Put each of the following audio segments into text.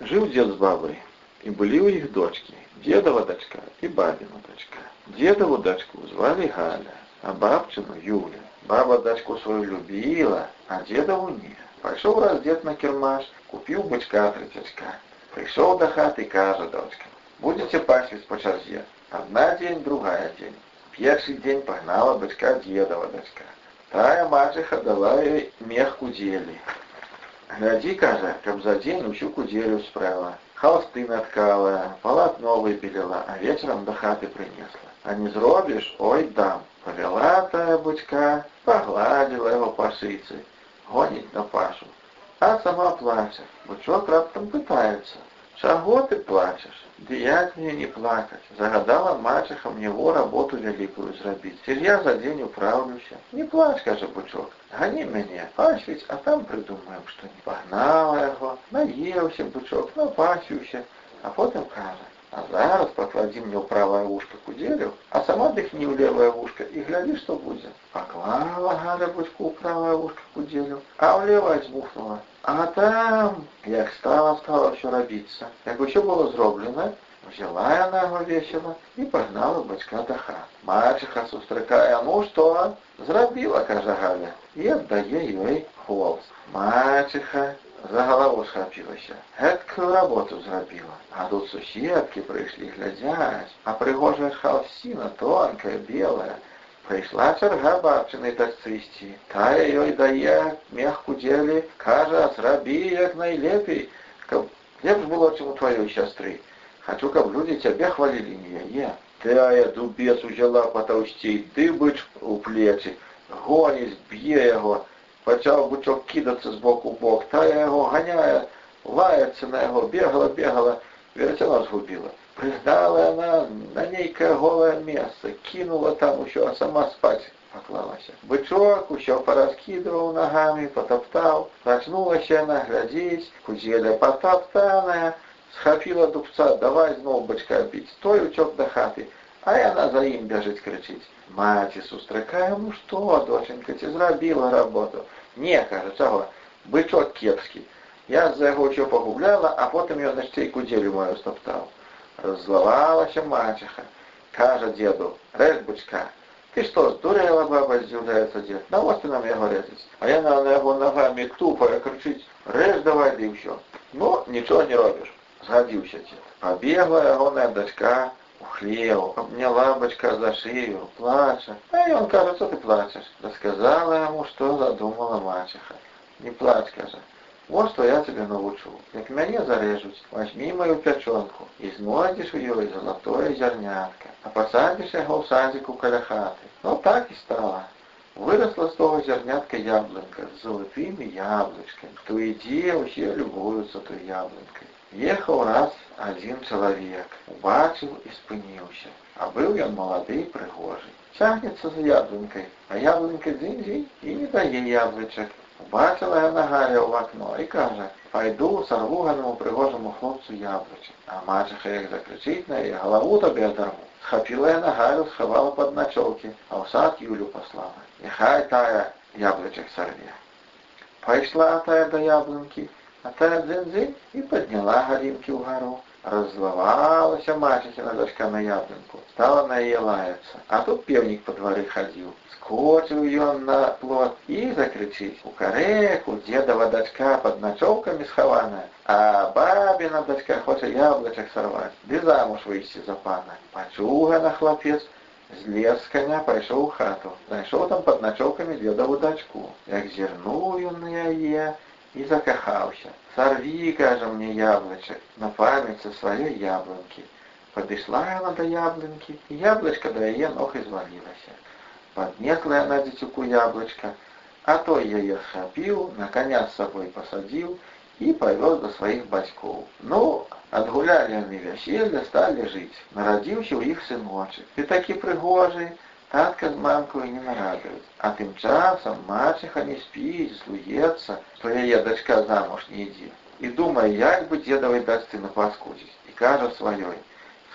Жил дед с бабой, и были у их дочки, дедова дочка и бабина дочка. Дедову дочку звали Галя, а бабчину Юля. Баба дочку свою любила, а дедову не. Пошел раз дед на кермаш, купил бычка тридцатька. Пришел до хаты, каже дочка, будете паслись по чарзе. Одна день, другая день. Перший день погнала бычка дедова дочка. Тая мачеха дала ей мех кудели. Гляди, каже, каб за день усю куделю справила. Холсты наткала, полотно выпилила, а вечером до хаты принесла. А не зробишь, ой, дам. Повела тая бычка, погладила его по шице, гонить на пашу. А сама плаче. Бычок раптом пытается. Чаго ты плачешь? Ды як мне не плакать? Загадала мачеха мне во работу великую зрабіць. Ці ж я за дзень управлюся? Не плач, кажа бычок. Гані мяне, пасвіць, а там придумаем, што не пагнала яго, наеўся бычок, напасіўся, а потым кажа, а зараз поклади мне ў правае вушка кудзелю, а сама дыхні ў левае вушка і глядзі, што будзе. Паклала Галя бычку ў правае вушка кудзелю, а ў левае збухнула. А там, як стала, стала все робиться. Як все было зроблено, взяла яна яго весела і пагнала бацька да хат. Мачыха сустракае, ну што, зрабіла, кажа Галя, і аддае ёй холст. Мачыха за галаву схапілася. Гэткую работу зрабіла. А тут суседкі прыйшлі глядзяць, а прыгожая халсіна тонкая, белая, Прийшла черга бабчини дочцисті, та їй дає м'яку ділі, каже, зроби як найлепей, каб лепш було, чим у твоей сестры. Хочу, каб люди тебя хвалили, не я. Тая дубец узяла потовстей, дыбыч у плечі, гонить, б'є його, почав бучок кидатися з боку в бок, та його ганяє, лається на його, бігала, бігала, веретена згубила. Признала она на нейкое голое место, кинула там а сама спать поклалась. Бычок еще пораскидывал ногами, потоптал. Проснулась она глядеть, кузеля потоптанная, схопила дубца, давай знов бычка бить, стой учок до хаты. А яна за ім бяжыць крычыць. Маці сустракае, ну што, доченька, ці зрабіла работу? Не, кажа, чаго, бычок кепскі. Я за яго ўсё пагубляла, а потым ён яшчэ і кудзелю мою стоптаў. Раззловалася мачеха. Каже деду, режь бучка. Ти що, здурела баба, здивляється дід. Навости нам його резать. А я на його ногами тупая кричить, режь давай, да все. Ну, нічого не робиш. Згодився дід. Побігла його дочка у хліву, обняла бочка за шию, плаче. А он каже, що ти плачеш? Розказала йому, що задумала мачеха. Не плачь, каже. Вот что я тебе научу. Як мяне зарежуць, возьми мою пячонку і знойдзеш у ёй золотое зярнятка, а посадишь яго ў садзіку каля хаты. Ну так і стала. Выросла з того зярнятка яблонька з золотымі яблычкамі. Хто ідзе, усе любуюцца той яблонькай. Ехаў раз адзін чалавек, убачыў і спыніўся. А быў ён малады і прыгожы. Цягнецца за яблонькай, а яблонька дзень-дзень і не дае яблычак. Бачила я Галя в окно і каже, пойду сорву ганому пригожому хлопцю яблучок. А мачеха як закричить на її, голову тобі оторву. Схопила я Галю, сховала под ночовки, а в сад Юлю послала. Нехай тая яблочок сорве. Пойшла тая до яблоньки, а тая дзинь-дзинь і підняла Галинки вгору. Раззловалася мачехина дочка на яблоньку, стала на яе лаяться. А тут певник по дворы ходил. Скочил ён на плот и закричить. У кареку дедова дочка под ночевками схованная, а бабина дочка хочет яблочек сорвать, ды замуж выйти за пана. Пачугана хлопец, злез з коня, пайшоў у хату. Знайшоў там под ночевками дедову дочку. Як зірнуў ён на яе, и закахался. Сорви, кажа мне, яблочек, на память со своей яблоньки. Подошла она до яблоньки, и яблочко до ее ног извалилось. Поднесла она дитюку яблочко, а то ее схопил, на коня с собой посадил и повез до своих батьков. Ну, отгуляли они веселье, стали жить. Народился у их сыночек. И таки пригожий, Татка з мамкою не нарадують. А тим часом мачеха не спить, злується, що її дочка замуж не йде. І думає, як би дедовой дочці не паскудить. І каже своєю,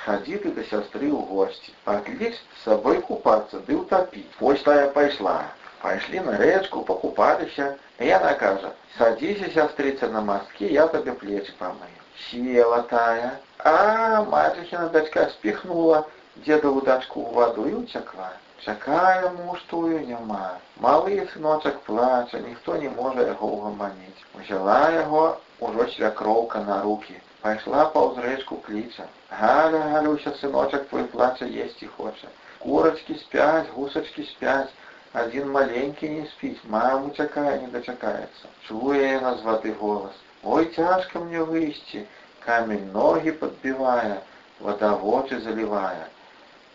сходи ты до сестры у гости, поклич с собой купаться, да утопить. Почта я пошла. Пайшлі на рэчку, пакупаліся, і яна кажа: садзіся, сястрыца на масткі, я табе плечы памаю. Села тая, а мачыхіна дачка спіхнула дзедаву дачку ў ваду і уцякла. Чакае муж тую няма. Малы сыночак плача, ніхто не можа яго ўгаманіць. Узяла яго ўжо свякроўка на руки. Пайшла паўз рэчку кліча. Галя, галюся, сыночак твой плача есці хоча. Курачкі спяць, гусачкі спяць, один маленький не спит, маму чакае, не дачакаецца. Чуе яна з вады голас. Ой, цяжка мне выйсці, камень ноги подбівае, вода вочы залівае.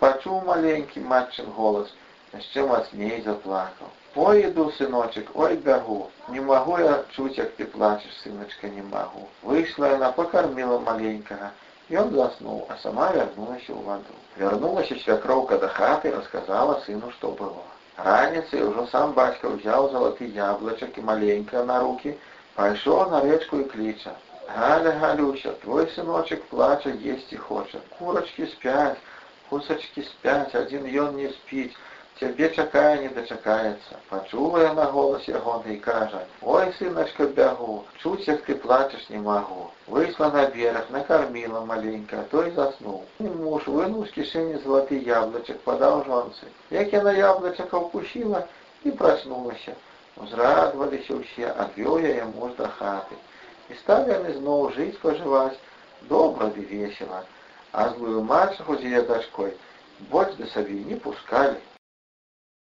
Пачуў маленькі матчын голас, яшчэ мацней заплакаў. Ой, іду, сыночек, ой, бягу, не магу я чуць, як ты плачешь, сыночка, не магу. Выйшла яна, покормила маленькага. Ён заснуў, а сама вярнулася ў ваду. Вярнулася свякроўка да хаты, расказала сыну, што было. Раніцай ужо сам бацька ўзяў залаты яблычак і маленькае на руки, пайшоў на рэчку і кліча. Галя, Галюся, твой сыночек плача, есці хоча. Курачкі спяць, гусачкі спяць, адзін ён не спіць, цябе чакае, не дачакаецца. Пачула я на голас ягоны і кажа: « Ой, сыначка, бягу, чуць, як ты плачаш не магу. Выйшла на берег, накарміла маленька, той заснуў. Муж вынуў з кішэні залаты яблычак, падаў жонцы. Як яна яблычака ўкусіла і праснулася. Узрадваліся ўсе, адвёў яе муж да хаты. І сталі яны зноў жыць, пажываць, добра ды весела. А злую мачаху з яе дачкой больш да сабе не пускалі.